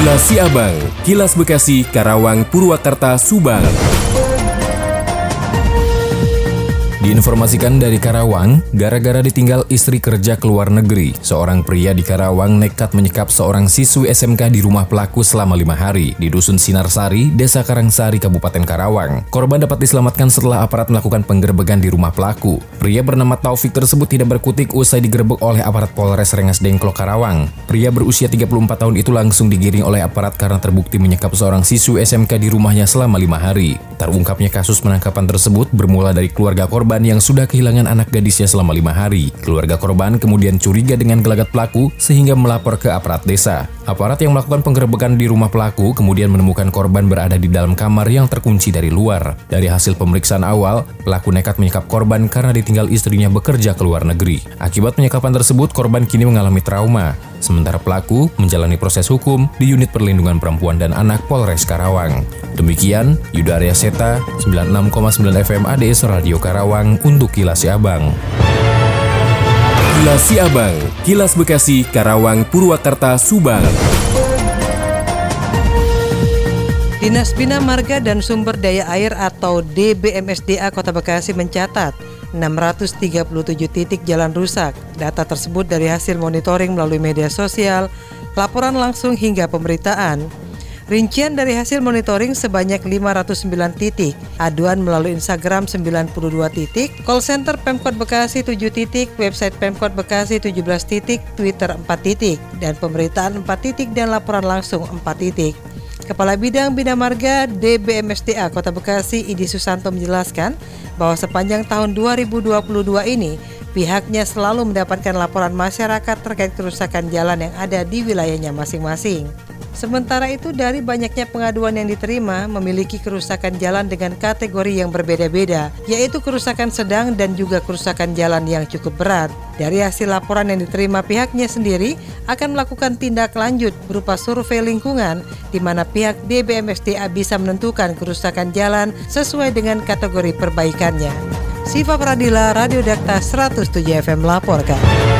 Kilas Siabang, Kilas Bekasi, Karawang, Purwakarta, Subang. Diinformasikan dari Karawang, gara-gara ditinggal istri kerja ke luar negeri, seorang pria di Karawang nekat menyekap seorang siswi SMK di rumah pelaku selama lima hari di Dusun Sinarsari, Desa Karangsari, Kabupaten Karawang. Korban dapat diselamatkan setelah aparat melakukan penggerbegan di rumah pelaku. Pria bernama Taufik tersebut tidak berkutik usai digerebek oleh aparat Polres Rengas Dengklok Karawang. Pria berusia 34 tahun itu langsung digiring oleh aparat karena terbukti menyekap seorang siswi SMK di rumahnya selama lima hari. Terungkapnya kasus penangkapan tersebut bermula dari keluarga korban korban yang sudah kehilangan anak gadisnya selama lima hari. Keluarga korban kemudian curiga dengan gelagat pelaku sehingga melapor ke aparat desa. Aparat yang melakukan penggerebekan di rumah pelaku kemudian menemukan korban berada di dalam kamar yang terkunci dari luar. Dari hasil pemeriksaan awal, pelaku nekat menyekap korban karena ditinggal istrinya bekerja ke luar negeri. Akibat penyekapan tersebut, korban kini mengalami trauma. Sementara pelaku menjalani proses hukum di Unit Perlindungan Perempuan dan Anak Polres Karawang. Demikian, Yuda Arya Seta, 96,9 FM ADS Radio Karawang untuk Kilas Abang. Kilas Abang, Kilas Bekasi, Karawang, Purwakarta, Subang. Dinas Bina Marga dan Sumber Daya Air atau DBMSDA Kota Bekasi mencatat 637 titik jalan rusak. Data tersebut dari hasil monitoring melalui media sosial, laporan langsung hingga pemberitaan. Rincian dari hasil monitoring sebanyak 509 titik, aduan melalui Instagram 92 titik, call center Pemkot Bekasi 7 titik, website Pemkot Bekasi 17 titik, Twitter 4 titik, dan pemberitaan 4 titik dan laporan langsung 4 titik. Kepala Bidang Bina Marga DBMSDA Kota Bekasi Idi Susanto menjelaskan bahwa sepanjang tahun 2022 ini pihaknya selalu mendapatkan laporan masyarakat terkait kerusakan jalan yang ada di wilayahnya masing-masing. Sementara itu dari banyaknya pengaduan yang diterima memiliki kerusakan jalan dengan kategori yang berbeda-beda, yaitu kerusakan sedang dan juga kerusakan jalan yang cukup berat. Dari hasil laporan yang diterima pihaknya sendiri akan melakukan tindak lanjut berupa survei lingkungan di mana pihak DBMSDA bisa menentukan kerusakan jalan sesuai dengan kategori perbaikannya. Siva Pradila, Radio Dakta 107 FM melaporkan.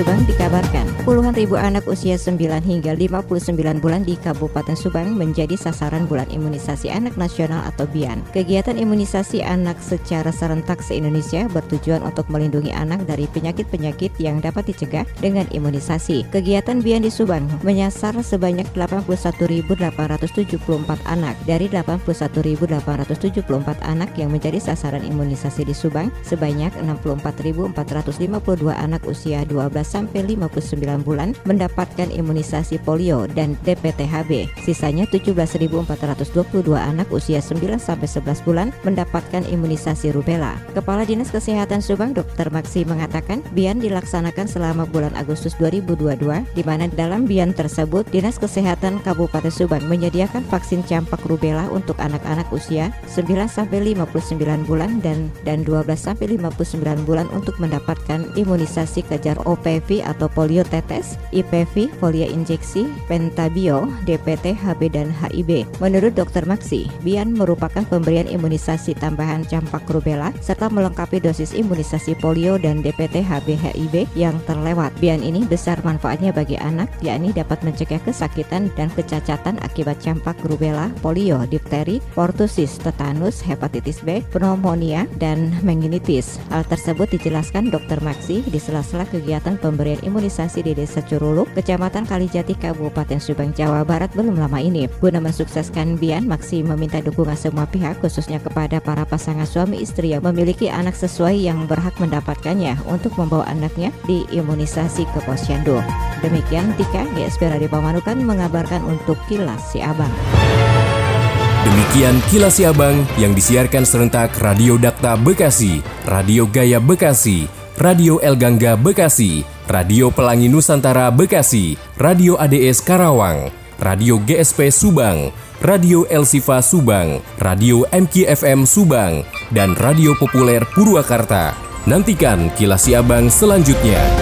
Subang dikabarkan, puluhan ribu anak usia 9 hingga 59 bulan di Kabupaten Subang menjadi sasaran bulan imunisasi anak nasional atau BIAN. Kegiatan imunisasi anak secara serentak se-Indonesia bertujuan untuk melindungi anak dari penyakit-penyakit yang dapat dicegah dengan imunisasi. Kegiatan BIAN di Subang menyasar sebanyak 81.874 anak dari 81.874 anak yang menjadi sasaran imunisasi di Subang sebanyak 64.452 anak usia 2 12 sampai 59 bulan mendapatkan imunisasi polio dan DPTHB. Sisanya 17.422 anak usia 9 sampai 11 bulan mendapatkan imunisasi rubella. Kepala Dinas Kesehatan Subang Dr. Maksi mengatakan BIAN dilaksanakan selama bulan Agustus 2022 di mana dalam BIAN tersebut Dinas Kesehatan Kabupaten Subang menyediakan vaksin campak rubella untuk anak-anak usia 9 sampai 59 bulan dan dan 12 sampai 59 bulan untuk mendapatkan imunisasi kejar OPV atau polio tetes, IPV, polio injeksi, pentabio, DPT, HB, dan HIB. Menurut Dr. Maksi, BIAN merupakan pemberian imunisasi tambahan campak rubella serta melengkapi dosis imunisasi polio dan DPT, HB, HIB yang terlewat. BIAN ini besar manfaatnya bagi anak, yakni dapat mencegah kesakitan dan kecacatan akibat campak rubella, polio, difteri, portusis, tetanus, hepatitis B, pneumonia, dan meningitis. Hal tersebut dijelaskan Dr. Maksi di sela-sela kegiatan pemberian imunisasi di Desa Curuluk, Kecamatan Kalijati, Kabupaten Subang, Jawa Barat belum lama ini. Guna mensukseskan Bian, Maksi meminta dukungan semua pihak, khususnya kepada para pasangan suami istri yang memiliki anak sesuai yang berhak mendapatkannya untuk membawa anaknya di imunisasi ke posyandu. Demikian Tika, GSP Radio Pamanukan mengabarkan untuk Kilas Si Abang. Demikian Kilas Si Abang yang disiarkan serentak Radio Dakta Bekasi, Radio Gaya Bekasi, Radio El Gangga Bekasi, Radio Pelangi Nusantara Bekasi, Radio ADS Karawang, Radio GSP Subang, Radio El Sifa Subang, Radio MKFM Subang, dan Radio Populer Purwakarta. Nantikan kilas Abang selanjutnya.